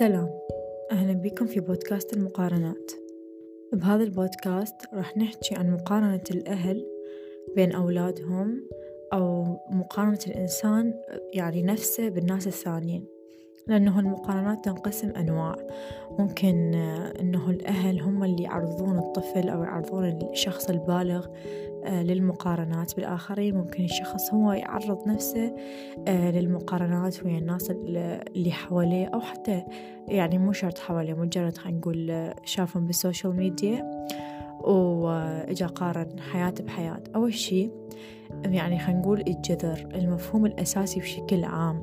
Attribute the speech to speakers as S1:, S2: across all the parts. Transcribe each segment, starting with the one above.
S1: سلام. أهلا بكم في بودكاست المقارنات. بهذا البودكاست راح نحكي عن مقارنة الأهل بين أولادهم أو مقارنة الإنسان يعني نفسه بالناس الثانيين. لأنه المقارنات تنقسم أنواع. ممكن أنه الأهل هم اللي يعرضون الطفل أو يعرضون الشخص البالغ آه، للمقارنات. بالآخرين ممكن الشخص هو يعرض نفسه آه، للمقارنات ويا الناس اللي حواليه أو حتى يعني مو شرط حواليه مجرد خلينا نقول آه، شافهم بالسوشيال ميديا وإجا قارن حياته بحياة. أول شي يعني خلينا نقول الجذر المفهوم الأساسي بشكل عام.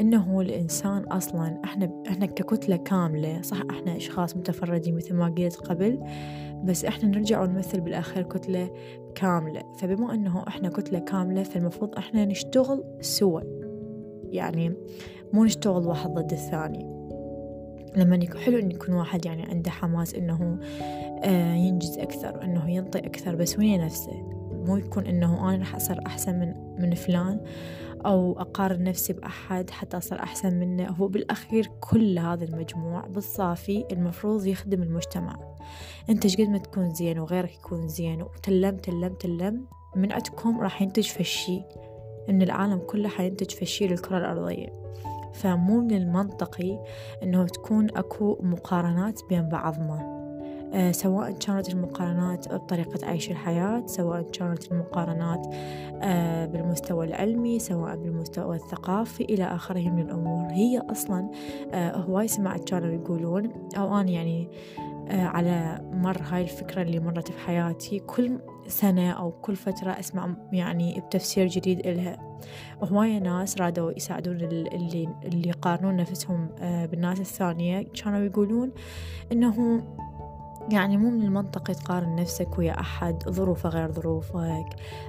S1: إنه الإنسان أصلا إحنا إحنا ككتلة كاملة صح إحنا أشخاص متفردين مثل ما قلت قبل بس إحنا نرجع ونمثل بالآخر كتلة كاملة. فبما أنه إحنا كتلة كاملة فالمفروض إحنا نشتغل سوا. يعني مو نشتغل واحد ضد الثاني. لما يكون حلو إن يكون واحد يعني عنده حماس إنه آه ينجز أكثر إنه ينطي أكثر بس ويا نفسه. مو يكون إنه أنا راح أصير أحسن من من فلان. أو أقارن نفسي بأحد حتى أصير أحسن منه. هو بالأخير كل هذا المجموع بالصافي المفروض يخدم المجتمع. أنت شقد ما تكون زين وغيرك يكون زين وتلم تلم تلم من عندكم راح ينتج فشي. إن العالم كله حينتج فشي للكرة الأرضية. فمو من المنطقي إنه تكون أكو مقارنات بين بعضنا. سواء كانت المقارنات بطريقة عيش الحياة سواء كانت المقارنات آه، بالمستوى العلمي سواء بالمستوى الثقافي إلى آخره من الأمور. هي أصلا آه، هواي سمعت كانوا يقولون أو أنا يعني على مر هاي الفكرة اللي مرت في حياتي كل سنة أو كل فترة أسمع يعني بتفسير جديد إلها. هواية ناس رادوا يساعدون اللي اللي يقارنون نفسهم بالناس الثانية. كانوا يقولون إنه يعني مو من المنطقي تقارن نفسك ويا أحد ظروفه غير ظروفك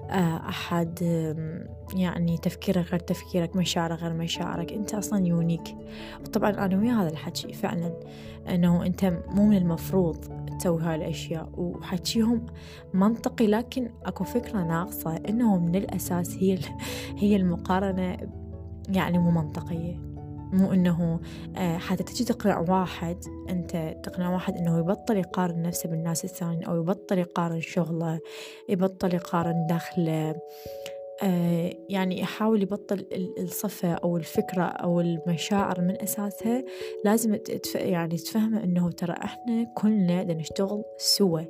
S1: آه، أحد يعني تفكيره غير تفكيرك مشاعره غير مشاعرك. أنت أصلا يونيك. وطبعا أنا ويا هذا الحكي فعلا أنه أنت مو من المفروض تسوي هاي الأشياء. وحكيهم منطقي لكن أكو فكرة ناقصة أنه من الأساس هي هي المقارنة يعني مو منطقية. مو إنه آه، حتى تجي تقنع واحد أنت تقنع واحد إنه يبطل يقارن نفسه بالناس الثانيين أو يبطل يقارن شغله يبطل يقارن دخله آه، يعني يحاول يبطل الصفة أو الفكرة أو المشاعر من أساسها لازم يعني تفهمه إنه ترى إحنا كلنا نشتغل سوا.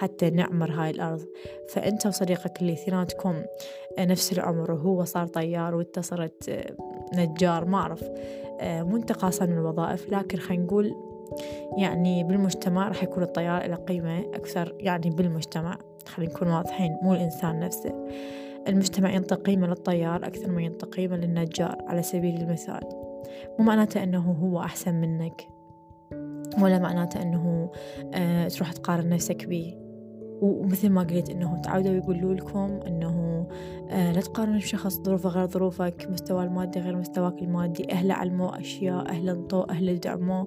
S1: حتى نعمر هاي الأرض. فأنت وصديقك اللي اثنيناتكم نفس العمر وهو صار طيار وانت صرت آه، نجار ما أعرف آه، مو انتقاصا من الوظائف. لكن خلينا نقول يعني بالمجتمع راح يكون الطيار له قيمة أكثر يعني بالمجتمع. خلينا نكون واضحين مو الإنسان نفسه. المجتمع ينطي قيمة للطيار أكثر ما ينطي قيمة للنجار على سبيل المثال. مو معناته أنه هو أحسن منك ولا معناته أنه تروح تقارن نفسك به ومثل ما قلت إنه تعودوا يقولوا لكم إنه آه لا تقارنوا بشخص ظروفه غير ظروفك مستوى المادي غير مستواك المادي اهله علموا أشياء اهله انطوا اهله دعموا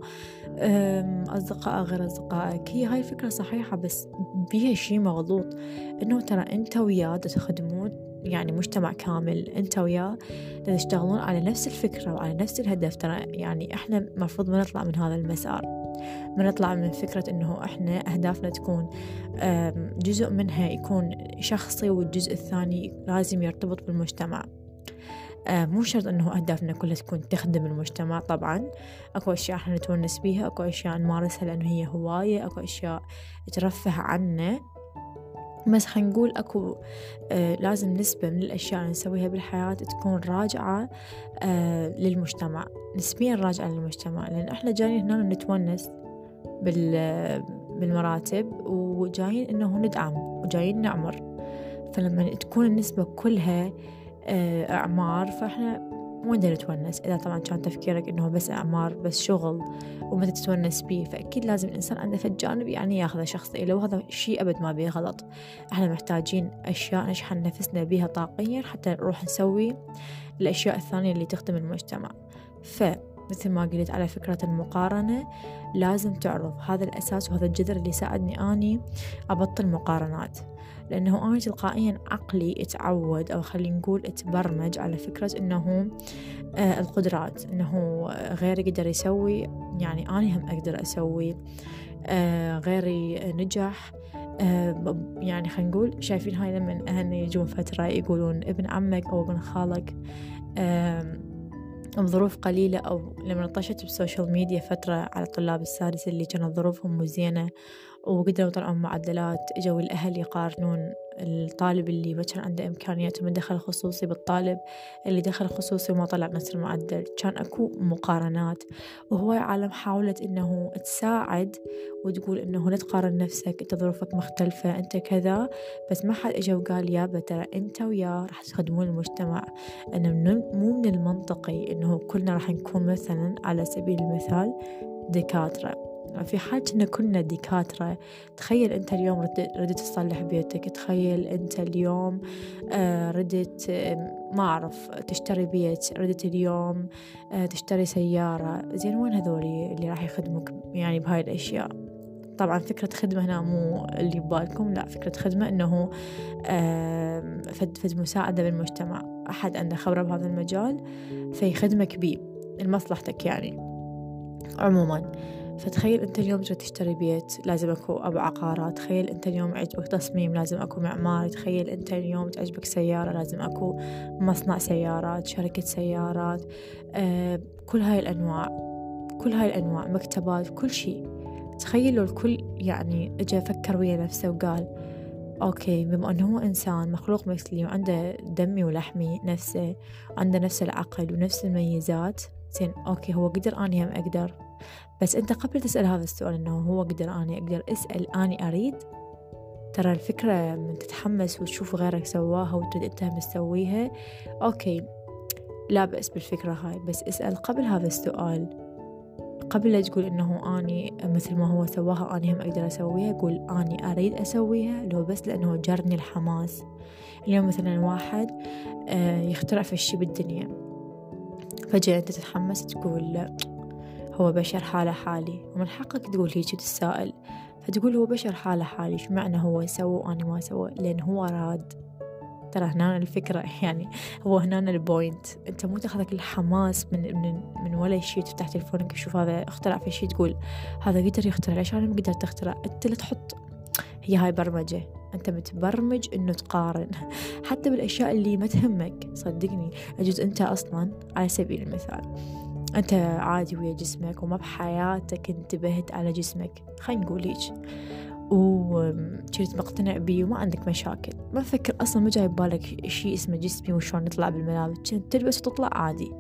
S1: أصدقاء غير أصدقائك. هي هاي الفكرة صحيحة بس بيها شي مغلوط إنه ترى أنت وياه تخدمون يعني مجتمع كامل انت وياه تشتغلون على نفس الفكرة وعلى نفس الهدف. ترى يعني إحنا المفروض ما نطلع من هذا المسار. بنطلع من فكرة إنه إحنا أهدافنا تكون جزء منها يكون شخصي والجزء الثاني لازم يرتبط بالمجتمع. مو شرط انه اهدافنا كلها تكون تخدم المجتمع طبعا. اكو أشياء إحنا نتونس بيها اكو أشياء نمارسها لأنه هي هواية اكو أشياء ترفه عنا. بس خلينا نقول أكو آه لازم نسبة من الأشياء اللي نسويها بالحياة تكون راجعة آه للمجتمع. نسبيا راجعة للمجتمع لأن إحنا جايين هنا نتونس بالمراتب وجايين إنه ندعم وجايين نعمر. فلما تكون النسبة كلها آه، أعمار فإحنا وين نتونس إذا طبعا كان تفكيرك إنه بس أعمار بس شغل ومتى تتونس بيه فأكيد لازم الإنسان عنده في الجانب يعني ياخذه شخصي لو هذا شيء أبد ما بيه غلط. إحنا محتاجين أشياء نشحن نفسنا بيها طاقيا حتى نروح نسوي الأشياء الثانية اللي تخدم المجتمع. ف مثل ما قلت على فكرة المقارنة لازم تعرف هذا الأساس وهذا الجذر اللي ساعدني أني أبطل مقارنات. لأنه أنا تلقائيا عقلي اتعود أو خلينا نقول اتبرمج على فكرة أنه آه القدرات أنه غيري يقدر يسوي يعني أنا هم أقدر أسوي آه غيري نجح آه يعني خلينا نقول شايفين هاي لما أهلنا يجون فترة يقولون ابن عمك أو ابن خالك بظروف قليلة أو لما طشت بالسوشيال ميديا فترة على الطلاب السادس اللي كانت ظروفهم مو زينة وقدروا يطلعون معدلات اجوا الأهل يقارنون الطالب اللي ما كان عنده إمكانيات ومن دخل خصوصي بالطالب اللي دخل خصوصي وما طلع نفس المعدل. كان أكو مقارنات. وهواي عالم حاولت إنه تساعد وتقول إنه لا تقارن نفسك أنت ظروفك مختلفة أنت كذا. بس ما حد إجا وقال يا ترى أنت وياه راح تخدمون المجتمع. إنه مو من المنطقي إنه كلنا راح نكون مثلا على سبيل المثال دكاترة. في حال كنا كنا دكاترة. تخيل أنت اليوم ردت تصلح بيتك تخيل أنت اليوم آه، ردت ما أعرف تشتري بيت ردت اليوم آه، تشتري سيارة. زين وين هذولي اللي راح يخدموك يعني بهاي الأشياء؟ طبعا فكرة خدمة هنا مو اللي ببالكم لا فكرة خدمة إنه فد, فد مساعدة بالمجتمع. أحد عنده خبرة بهذا المجال فيخدمك بيه لمصلحتك يعني. عموما فتخيل أنت اليوم تريد تشتري بيت لازم أكو أبو عقارات تخيل أنت اليوم عجبك تصميم لازم أكو معماري تخيل أنت اليوم تعجبك سيارة لازم أكو مصنع سيارات شركة سيارات آه كل هاي الأنواع كل هاي الأنواع مكتبات كل شيء تخيلوا الكل يعني اجى فكر ويا نفسه وقال okay بما أنه هو إنسان مخلوق مثلي وعنده دمي ولحمي نفسه عنده نفس العقل ونفس الميزات زين okay هو قدر أني هم أقدر؟ بس أنت قبل تسأل هذا السؤال إنه هو قدر أني أقدر أسأل أني أريد ترى الفكرة من تتحمس وتشوف غيرك سواها وتريد أنت تسويها. okay لا بأس بالفكرة هاي بس اسأل قبل هذا السؤال. قبل لا تقول إنه أني مثل ما هو سواها أني هم أقدر أسويها قول أني أريد أسويها لو بس لأنه جرني الحماس. اليوم مثلا واحد آه، يخترع في الشي بالدنيا. فجأة أنت تتحمس تقول هو بشر حالة حالي. ومن حقك تقول هيك تتساءل. فتقول هو بشر حالة حالي شو معنى هو يسوي وأنا ما أسوي؟ لأن هو راد. ترى هنا الفكرة يعني هو هنا البوينت أنت مو تأخذك الحماس من من من ولا شيء تفتح تلفونك تشوف هذا اخترع في شيء تقول هذا قدر يخترع ليش أنا ما قدرت أخترع؟ أنت لا تحط. هي هاي برمجة. أنت متبرمج إنه تقارن. حتى بالأشياء اللي ما تهمك. صدقني. أجوز أنت أصلا على سبيل المثال. أنت عادي ويا جسمك وما بحياتك انتبهت على جسمك خلينا نقول هيك. وكنت مقتنع بيه وما عندك مشاكل. ما فكر أصلا ما جاي ببالك شيء اسمه جسمي وشلون نطلع بالملابس. كنت تلبس وتطلع عادي.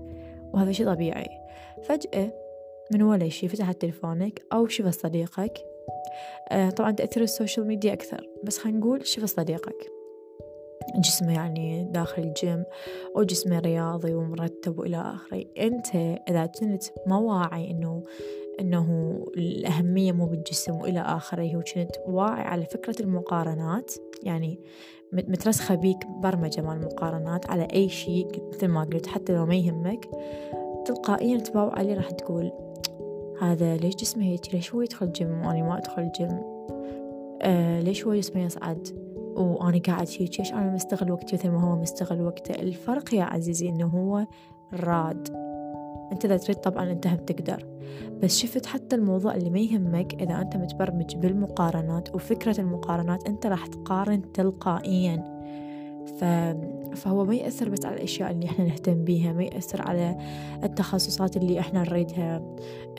S1: وهذا شيء طبيعي. فجأة من ولا شيء فتحت تلفونك أو شفت صديقك. آه طبعا تأثير ال social media أكثر. بس خلينا نقول شفت صديقك. جسمه يعني داخل الجيم وجسمه رياضي ومرتب وإلى آخره. أنت إذا كنت ما واعي إنه إنه الأهمية مو بالجسم وإلى آخره وكنت واعي على فكرة المقارنات يعني مترسخة بيك برمجة مال المقارنات على أي شيء مثل ما قلت حتى لو ما يهمك تلقائيا تباوع عليه راح تقول هذا ليش جسمه هيك؟ ليش هو يدخل جيم وأنا ما أدخل جيم آه ليش هو جسمه يصعد؟ وأنا قاعد هيك ليش أنا مستغل وقتي مثل ما هو مستغل وقته. الفرق يا عزيزي إنه هو راد. أنت إذا تريد طبعا أنت هم تقدر. بس شفت حتى الموضوع اللي ما يهمك إذا أنت متبرمج بالمقارنات وفكرة المقارنات أنت راح تقارن تلقائيا. ف... فهو ما يأثر بس على الأشياء اللي إحنا نهتم بيها ما يأثر على التخصصات اللي إحنا نريدها.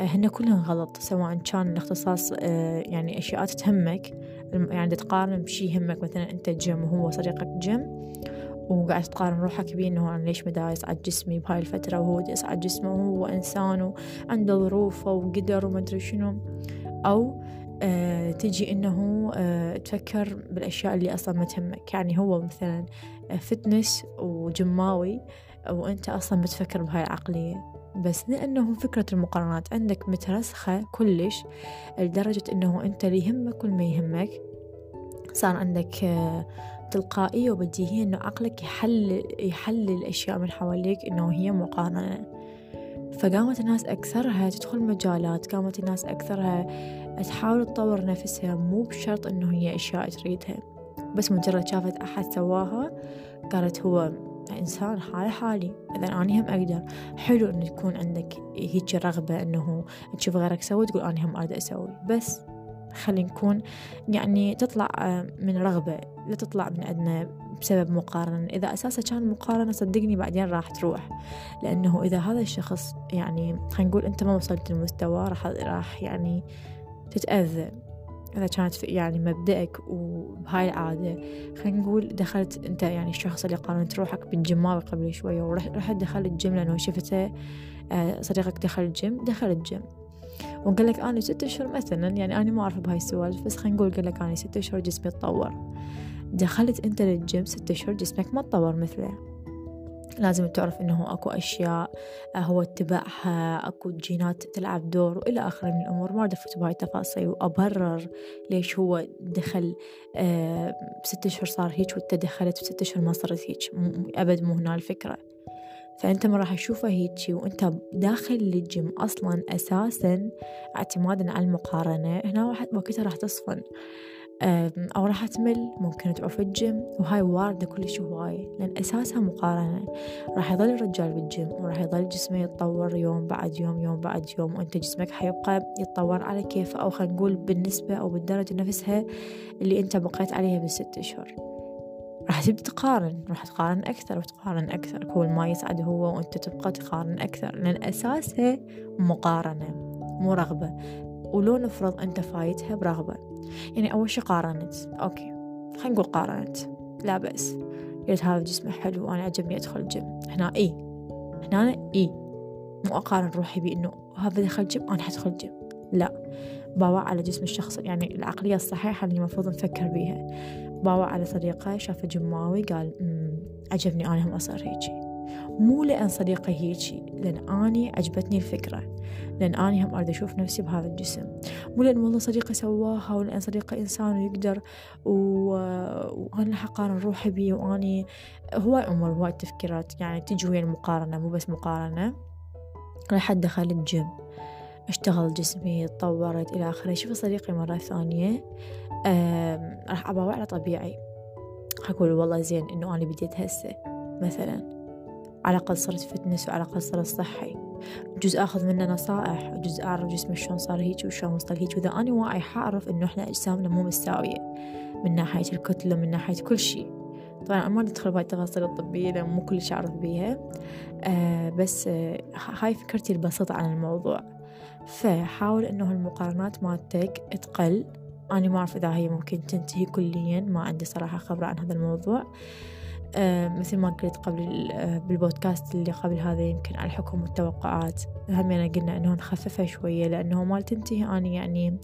S1: هن كلهم غلط سواء كان الاختصاص آه، يعني أشياء تهمك يعني تقارن بشي يهمك مثلا أنت جيم وهو صديقك جيم وقاعد تقارن روحك بيه إنه أنا ليش ما يصعد جسمي بهاي الفترة وهو يصعد جسمه وهو إنسان وعنده ظروفه وقدر وما أدري شنو. أو آه تجي إنه آه تفكر بالأشياء اللي أصلا ما تهمك. يعني هو مثلا فتنس وجماوي وأنت أصلا بتفكر بهاي العقلية. بس لأنه فكرة المقارنات عندك مترسخة كلش لدرجة أنه أنت اللي يهمك كل ما يهمك. صار عندك آه، تلقائية وبديهية أنه عقلك يحلل يحلل الأشياء من حواليك أنه هي مقارنة. فقامت الناس أكثرها تدخل مجالات قامت الناس أكثرها تحاول تطور نفسها مو بشرط أنه هي أشياء تريدها. بس مجرد شافت أحد سواها قالت هو إنسان حال حالي إذا أنا هم أقدر. حلو إنه يكون عندك هيك رغبة إنه تشوف غيرك سوي تقول أنا هم أريد أسوي. بس خلينا نكون يعني تطلع آه، من رغبة لا تطلع من عندنا بسبب مقارنة. إذا أساسا كان مقارنة صدقني بعدين راح تروح. لأنه إذا هذا الشخص يعني خلينا نقول أنت ما وصلت للمستوى راح راح يعني تتأذى. إذا كانت يعني مبدأك وبهاي العادة خلينا نقول دخلت أنت يعني الشخص اللي قارنت روحك بالجماوي قبل شوية ورحت دخلت الجيم لأنه شفته آه، صديقك دخل الجيم دخل الجيم. وقال لك أنا ست أشهر مثلا يعني أنا ما أعرف بهاي السوالف بس خلينا نقول قال لك أنا ست أشهر جسمي تطور. دخلت أنت للجيم ست أشهر جسمك ما تطور مثله. لازم تعرف إنه أكو أشياء آه، هو اتباعها أكو جينات تلعب دور وإلى آخره من الأمور. ما دخلت بهاي التفاصيل وأبرر ليش هو دخل آه، بست أشهر صار هيك وأنت دخلت بست أشهر ما صارت هيك. أبد مو هنا الفكرة. فأنت ما راح تشوفه هيجي وأنت داخل الجيم أصلا أساسا اعتمادا على المقارنة هنا وقتها راح تصفن. أو راح تمل ممكن تعوف الجيم. وهاي واردة كلش هواية لأن أساسها مقارنة. راح يظل الرجال بالجيم وراح يظل جسمه يتطور يوم بعد يوم يوم بعد يوم وأنت جسمك حيبقى يتطور على كيفه أو خلينا نقول بالنسبة أو بالدرجة نفسها اللي أنت بقيت عليها بالست أشهر. راح تبدأ تقارن راح تقارن أكثر وتقارن أكثر. كل ما يصعد هو وأنت تبقى تقارن أكثر لأن أساسها مقارنة مو رغبة. ولو نفرض أنت فايتها برغبة. يعني أول شي قارنت. أوكي خلينا نقول قارنت. لا بأس. قلت هذا جسمه حلو وأنا عجبني أدخل الجيم. هنا إي. هنا إي. مو أقارن روحي بإنه هذا دخل جيم أنا حدخل جيم لا. باوع على جسم الشخص. يعني العقلية الصحيحة اللي المفروض نفكر بيها. باوع على صديقة شافه جماوي قال عجبني أنا هم أصير هيجي. مو لأن صديقة هيجي لأن أني عجبتني الفكرة لأن أني هم أريد أشوف نفسي بهذا الجسم. مو لأن والله صديقة سواها ولأن صديقة إنسان ويقدر و... وأنا حقارن روحي بيه وأني هواي أمور هواي تفكيرات يعني تجي ويا المقارنة مو بس مقارنة. لحد دخل الجيم اشتغل جسمي تطورت إلى آخره. شوف صديقي مرة ثانية راح أباوع على طبيعي. أقول والله زين إنه أنا بديت هسه مثلا. على الأقل صرت fitness وعلى الأقل صرت صحي. جزء أخذ منه نصائح جزء أعرف جسمي شلون صار هيك وشلون وصل هيك. وإذا أنا واعي حأعرف إنه إحنا أجسامنا مو مستوية من ناحية الكتلة من ناحية كل شيء. طبعا ما ندخل بهاي التفاصيل الطبية لأن مو كلش أعرف بيها. آه بس آه هاي فكرتي البسيطة عن الموضوع. فحاول إنه المقارنات مالتك تقل. أنا ما أعرف إذا هي ممكن تنتهي كليا ما عندي صراحة خبرة عن هذا الموضوع. مثل ما قلت قبل آه بالبودكاست اللي قبل هذا يمكن على الحكم والتوقعات همينا قلنا انه نخففها شوية لأنه ما تنتهي. اني يعني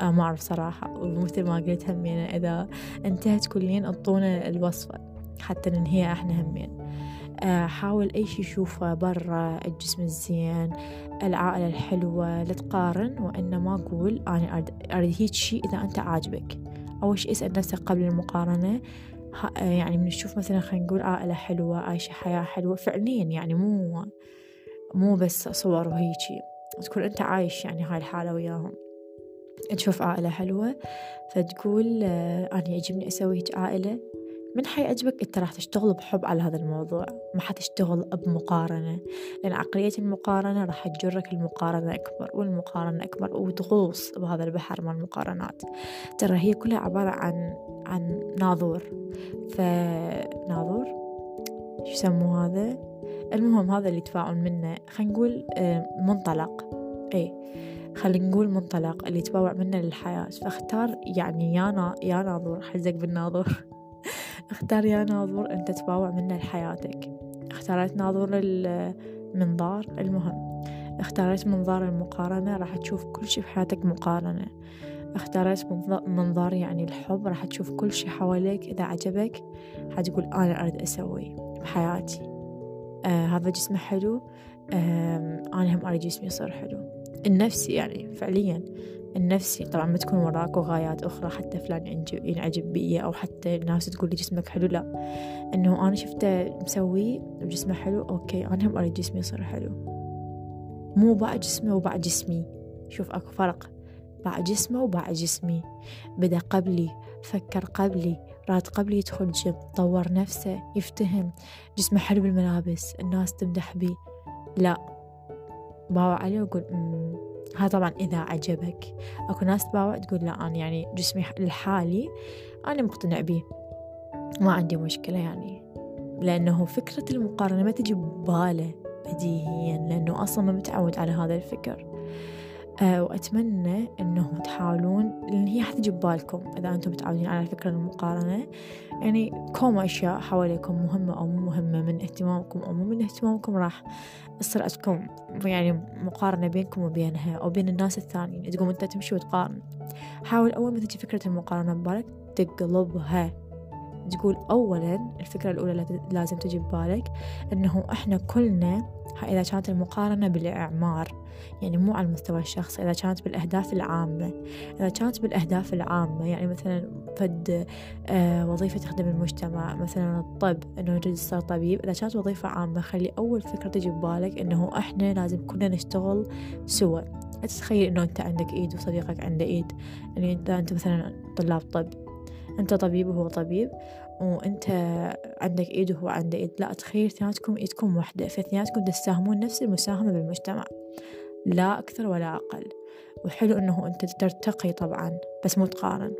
S1: آه ما أعرف صراحة. ومثل ما قلت همينا إذا انتهت كليا أعطونا الوصفة حتى ننهيها إحنا همين آه، حاول أي شي شوفه برا الجسم الزين العائلة الحلوة لا تقارن. وإنما قول أنا أريد هيك شي إذا أنت عاجبك. أول شي اسأل نفسك قبل المقارنة. يعني من نشوف مثلا خلينا نقول عائلة حلوة عايشة حياة حلوة فعليا يعني مو مو بس صور وهيجي تكون أنت عايش يعني هاي الحالة وياهم. تشوف عائلة حلوة فتقول آه، أنا يعجبني أسوي هيك عائلة. من حيعجبك أنت راح تشتغل بحب على هذا الموضوع. ما حتشتغل بمقارنة. لأن عقلية المقارنة راح تجرك المقارنة أكبر والمقارنة أكبر وتغوص بهذا البحر مال المقارنات. ترى هي كلها عبارة عن عن ناظور. فناظور شو يسموه هذا؟ المهم هذا اللي يتفاعل منه خلينا نقول آه، منطلق. اي خلينا نقول منطلق اللي يتبوع منه للحياة. فاختار يعني يا نا يا ناظور حزق بالناظور. أختار يا ناظور أنت تباوع منه لحياتك. اختاريت ناظور المنظار المهم. اختاريت منظار المقارنة راح تشوف كل شي في حياتك مقارنة. اختاريت منظار يعني الحب راح تشوف كل شي حواليك. إذا عجبك حتقول أنا أريد أسوي بحياتي. آه هذا جسمه حلو. آه أنا هم أريد جسمي يصير حلو. النفسي يعني فعليا النفسي طبعا ما تكون وراك غايات أخرى حتى فلان ينعجب بي أو حتى الناس تقول لي جسمك حلو لا. إنه أنا شفته مسوي وجسمه حلو أوكي أنا هم أريد جسمي يصير حلو. مو باع جسمه وباع جسمي. شوف أكو فرق. باع جسمه وباع جسمي. بدأ قبلي فكر قبلي راد قبل يدخل جيم طور نفسه يفتهم. جسمه حلو بالملابس الناس تمدح بيه لا. باوع عليه وأقول ها طبعا إذا عجبك. أكو ناس تباوع تقول لا أنا يعني جسمي الحالي أنا مقتنع بيه ما عندي مشكلة يعني. لأنه فكرة المقارنة ما تجي ببالة بديهيا لأنه أصلا ما متعود على هذا الفكر. أه وأتمنى أنه تحاولون لأن هي حتجي ببالكم إذا أنتم متعودين على فكرة المقارنة. يعني كوم أشياء حواليكم مهمة أو مو مهمة من اهتمامكم أو مو من اهتمامكم راح تصير عندكم يعني مقارنة بينكم وبينها أو بين الناس الثانيين. تقوم أنت تمشي وتقارن حاول أول ما تجي فكرة المقارنة ببالك تقلبها. تقول أولا الفكرة الأولى لازم تجي ببالك أنه إحنا كلنا إذا كانت المقارنة بالإعمار يعني مو على المستوى الشخصي إذا كانت بالأهداف العامة. إذا كانت بالأهداف العامة يعني مثلا فد آه وظيفة تخدم المجتمع مثلا الطب نريد تصير طبيب. إذا كانت وظيفة عامة خلي أول فكرة تجي ببالك إنه إحنا لازم كلنا نشتغل سوا. تتخيل إنه أنت عندك إيد وصديقك عنده إيد. يعني أنت مثلا طلاب طب أنت طبيب وهو طبيب وأنت عندك إيد وهو عنده إيد. لا تخيل اثنيناتكم إيدكم واحدة فاثنيناتكم تساهمون نفس المساهمة بالمجتمع. لا أكثر ولا أقل. وحلو أنه أنت ترتقي طبعا بس مو تقارن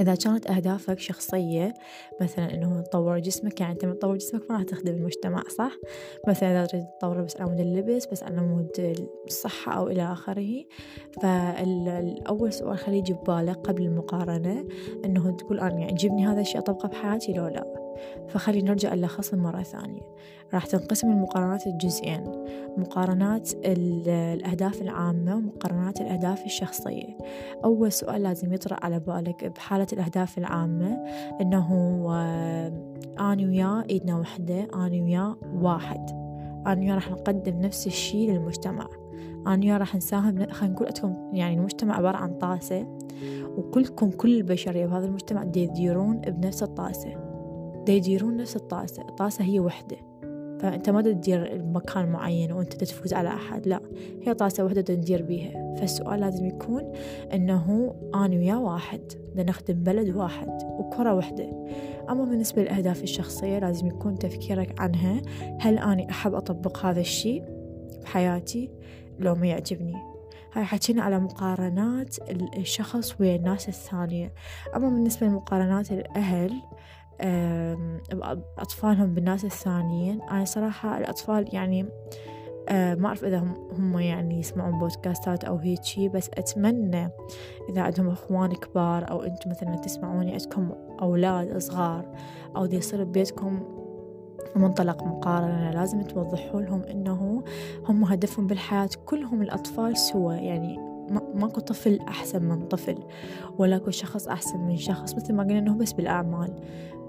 S1: إذا كانت أهدافك شخصية مثلا إنه تطور جسمك يعني أنت من تطور جسمك ما راح تخدم المجتمع صح؟ مثلا إذا تريد تطوره بس على مود اللبس بس على مود الصحة أو إلى آخره. فالأول سؤال خليه يجي ببالك قبل المقارنة إنه تقول أنا يعجبني هذا الشيء أطبقه بحياتي لو لا. فخلينا نرجع نلخصه مرة ثانية. راح تنقسم المقارنات لجزئين. مقارنات الأهداف العامة ومقارنات الأهداف الشخصية. أول سؤال لازم يطرأ على بالك بحالة الأهداف العامة إنه أنا وياه إيدنا وحدة أنا وياه واحد. أنا وياه راح نقدم نفس الشيء للمجتمع. أنا وياه راح نساهم خلينا نقول أنتم يعني المجتمع عبارة عن طاسة. وكلكم كل البشرية بهذا المجتمع يديرون بنفس الطاسة. يديرون نفس الطاسة. الطاسة هي وحدة. فأنت ما تدير مكان معين وأنت تفوز على أحد. لا هي طاسة وحدة تدير بيها. فالسؤال لازم يكون أنه أنا وياه واحد نخدم بلد واحد وكرة واحدة أما بالنسبة للأهداف الشخصية لازم يكون تفكيرك عنها. هل أنا أحب أطبق هذا الشيء بحياتي لو ما يعجبني. هاي حكينا على مقارنات الشخص ويا الناس الثانية. أما بالنسبة لمقارنات الأهل أطفالهم بالناس الثانيين. أنا صراحة الأطفال يعني ما أعرف إذا هم يعني يسمعون بودكاستات أو هيجي بس أتمنى إذا عندهم إخوان كبار أو أنتم مثلا تسمعوني عندكم أولاد صغار أو دي يصير ببيتكم منطلق مقارنة لازم توضحوا لهم إنه هم هدفهم بالحياة كلهم الأطفال سوا. يعني ماكو طفل أحسن من طفل ولا أكو شخص أحسن من شخص مثل ما قلنا إنه بس بالأعمال.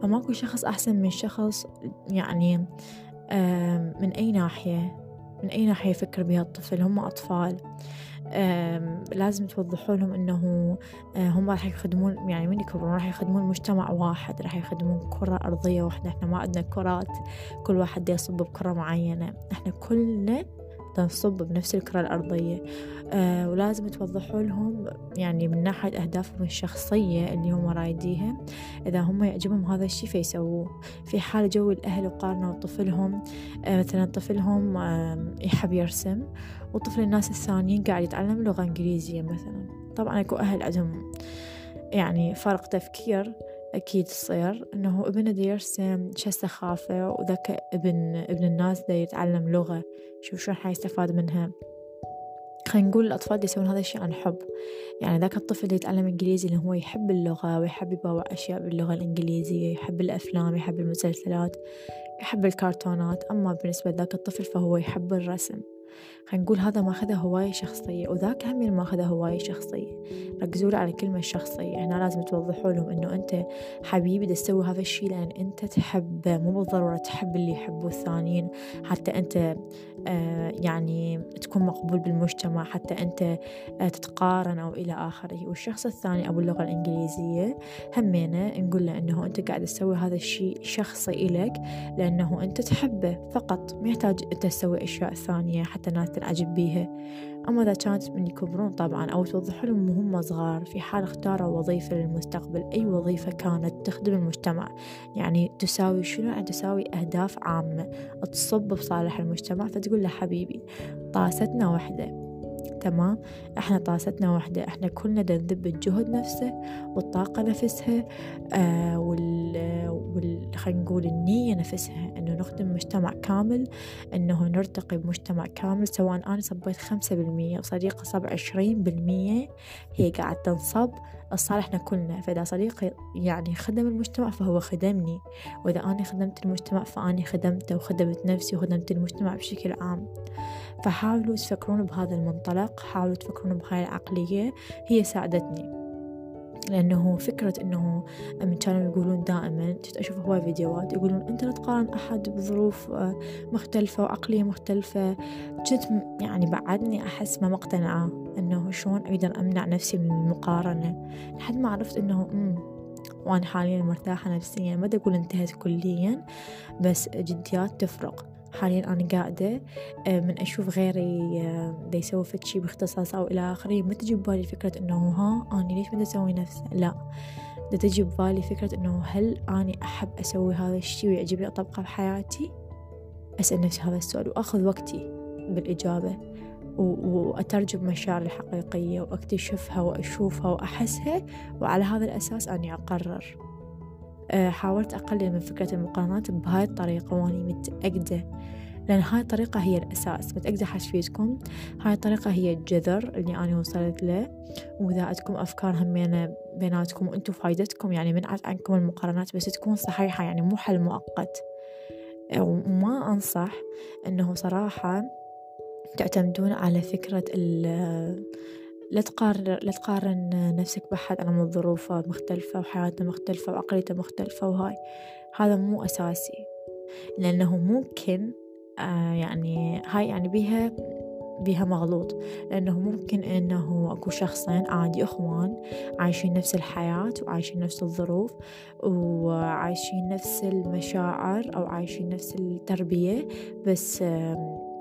S1: فماكو شخص أحسن من شخص يعني من أي ناحية؟ من أي ناحية يفكر بها الطفل؟ هم أطفال. لازم توضحوا لهم إنه هم راح يخدمون يعني من يكبرون؟ راح يخدمون مجتمع واحد راح يخدمون كرة أرضية واحدة. إحنا ما عندنا كرات كل واحد يصب بكرة معينة. إحنا كلنا نصب بنفس الكرة الأرضية. آه ولازم توضحوا لهم يعني من ناحية أهدافهم الشخصية اللي هم رايديها إذا هم يعجبهم هذا الشي فيسووه. في حال جو الأهل وقارنوا طفلهم آه مثلا طفلهم آه يحب يرسم وطفل الناس الثانيين قاعد يتعلم لغة إنجليزية مثلا. طبعا أكو أهل عندهم يعني فرق تفكير. أكيد تصير إنه ابنه دي يرسم شو السخافة وذاك ابن ابن الناس دا يتعلم لغة. شوف شلون حيستفاد منها. خلينا نقول الأطفال يسوون هذا الشيء عن حب. يعني ذاك الطفل اللي يتعلم إنجليزي اللي هو يحب اللغة ويحب يباوع أشياء باللغة الإنجليزية يحب الأفلام يحب المسلسلات يحب الكرتونات. أما بالنسبة لذاك الطفل فهو يحب الرسم. خلينا نقول هذا ماخذه هواية شخصية وذاك هم ماخذه هواية شخصية. ركزوا على الكلمة الشخصية هنا لازم توضحوا لهم إنه أنت حبيبي تسوي هذا الشيء لأن أنت تحبه مو بالضرورة تحب اللي يحبه الثانيين. حتى أنت آه يعني تكون مقبول بالمجتمع حتى أنت آه تتقارن أو إلى آخره. والشخص الثاني أو اللغة الإنجليزية همينة نقول له إنه أنت قاعد تسوي هذا الشيء شخصي إلك لأنه أنت تحبه فقط. ما يحتاج أنت تسوي أشياء ثانية. حتى حتى الناس تنعجب بيها. أما إذا كانت من يكبرون طبعا أو توضح لهم وهم صغار في حال اختاروا وظيفة للمستقبل أي وظيفة كانت تخدم المجتمع. يعني تساوي شنو؟ يعني تساوي أهداف عامة. تصب بصالح المجتمع فتقول له حبيبي طاستنا واحدة. تمام؟ إحنا طاستنا واحدة إحنا كلنا نذب الجهد نفسه والطاقة نفسها آه وال, وال... خلينا نقول النية نفسها إنه نخدم مجتمع كامل إنه نرتقي بمجتمع كامل سواء أنا صبيت خمسة بالمية وصديقة صب عشرين بالمية هي قاعدة تنصب لصالحنا كلنا. فإذا صديقي يعني خدم المجتمع فهو خدمني وإذا أنا خدمت المجتمع فأني خدمته وخدمت نفسي وخدمت المجتمع بشكل عام. فحاولوا تفكرون بهذا المنطلق حاولوا تفكرون بهاي العقلية هي ساعدتني. لأنه فكرة أنه من كانوا يقولون دائما أشوف هواي فيديوهات يقولون أنت لا تقارن أحد بظروف آه، مختلفة وعقلية مختلفة. كنت يعني بعدني أحس ما مقتنعة أنه شلون أقدر أمنع نفسي من المقارنة. لحد ما عرفت أنه وأنا حاليا مرتاحة نفسيا ما أقول انتهت كليا بس جديات تفرق. حاليا أنا قاعدة آه، من أشوف غيري آه، دا يسوي فد أو إلى آخره. ما تجي ببالي فكرة إنه ها أنا ليش ما أسوي نفسه لا. دا تجي ببالي فكرة إنه هل أني أحب أسوي هذا الشي ويعجبني أطبقه بحياتي أسأل نفسي هذا السؤال وأخذ وقتي بالإجابة وأترجم مشاعري الحقيقية وأكتشفها وأشوفها وأحسها وعلى هذا الأساس أني أقرر. آه، حاولت أقلل من فكرة المقارنات بهاي الطريقة وأني متأكدة لأن هاي الطريقة هي الأساس. متأكدة حشفيتكم؟ هاي الطريقة هي الجذر اللي أنا وصلت له. وإذا عندكم أفكار همينة بيناتكم وأنتم فايدتكم يعني منعت عنكم المقارنات بس تكون صحيحة يعني مو حل مؤقت. وما أنصح أنه صراحة تعتمدون على فكرة لا تقارن لا تقارن نفسك بأحد على مود ظروفه مختلفة وحياته مختلفة وعقليته مختلفة وهاي هذا مو أساسي لأنه ممكن آه يعني هاي يعني بيها بيها مغلوط لأنه ممكن أنه أكو شخصين عادي أخوان عايشين نفس الحياة وعايشين نفس الظروف وعايشين نفس المشاعر أو عايشين نفس التربية بس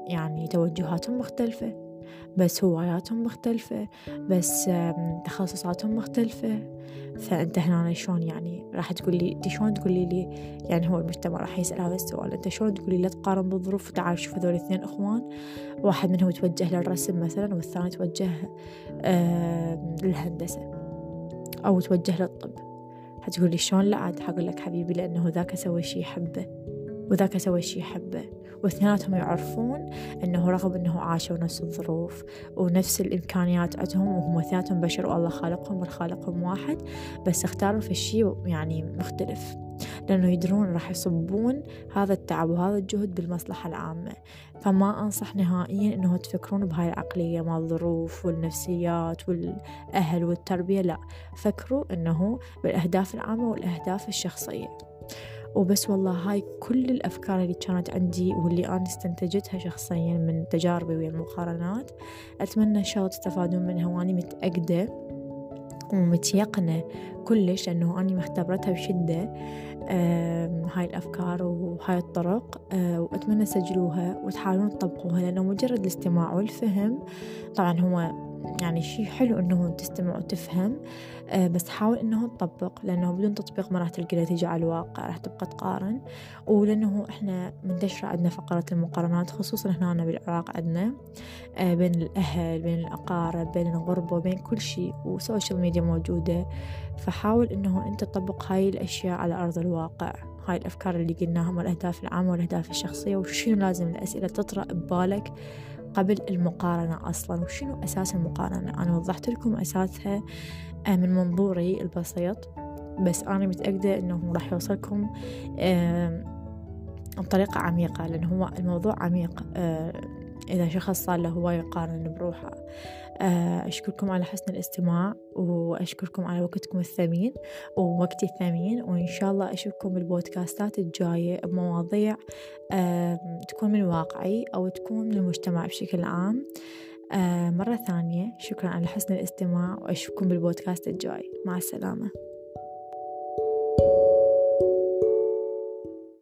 S1: يعني توجهاتهم مختلفة. بس هواياتهم مختلفة بس تخصصاتهم مختلفة. فأنت هنا شلون يعني راح تقول لي أنت شلون تقولي لي يعني هو المجتمع راح يسأل هذا السؤال؟ أنت شلون تقولي لا تقارن بالظروف وتعال شوف هذول الاثنين إخوان؟ واحد منهم يتوجه للرسم مثلا والثاني يتوجه للهندسة. أو توجه للطب. حتقول لي شلون؟ لا عاد حقول لك حبيبي لأنه ذاك سوى شي يحبه وذاك سوى شي يحبه. واثنيناتهم يعرفون أنه رغم أنه عاشوا نفس الظروف ونفس الإمكانيات عندهم وهم اثنيناتهم بشر والله خالقهم والخالقهم واحد بس اختاروا في الشي يعني مختلف. لأنه يدرون راح يصبون هذا التعب وهذا الجهد بالمصلحة العامة. فما أنصح نهائيا أنه تفكرون بهاي العقلية مع الظروف والنفسيات والأهل والتربية لا. فكروا أنه بالأهداف العامة والأهداف الشخصية. وبس والله هاي كل الأفكار اللي كانت عندي واللي أنا استنتجتها شخصيا من تجاربي ويا المقارنات أتمنى إن شاء الله تستفادون منها وأني متأكدة ومتيقنة كلش لأنه أني مختبرتها بشدة هاي الأفكار وهاي الطرق أه، وأتمنى تسجلوها وتحاولون تطبقوها لأنه مجرد الاستماع والفهم طبعا هو يعني شي حلو إنه تستمع وتفهم. آه بس حاول إنه تطبق لأنه بدون تطبيق ما راح تلقى نتيجة على الواقع راح تبقى تقارن. ولأنه إحنا منتشرة عندنا فقرة المقارنات خصوصا هنا بالعراق عندنا آه بين الأهل بين الأقارب بين الغربة بين كل شيء وسوشيال ميديا موجودة. فحاول إنه أنت تطبق هاي الأشياء على أرض الواقع. هاي الأفكار اللي قلناها والأهداف العامة والأهداف الشخصية وشنو لازم الأسئلة تطرأ ببالك قبل المقارنة أصلا وشنو أساس المقارنة؟ أنا وضحت لكم أساسها آه، من منظوري البسيط. بس أنا متأكدة أنه راح يوصلكم بطريقة عميقة لأن هو الموضوع عميق. آه، إذا شخص صار له هواية يقارن بروحه. آه، أشكركم على حسن الاستماع وأشكركم على وقتكم الثمين ووقتي الثمين وإن شاء الله أشوفكم بالبودكاستات الجاية بمواضيع تكون من واقعي أو تكون من المجتمع بشكل عام. آه، مرة ثانية شكرا على حسن الاستماع وأشوفكم بالبودكاست الجاي. مع السلامة.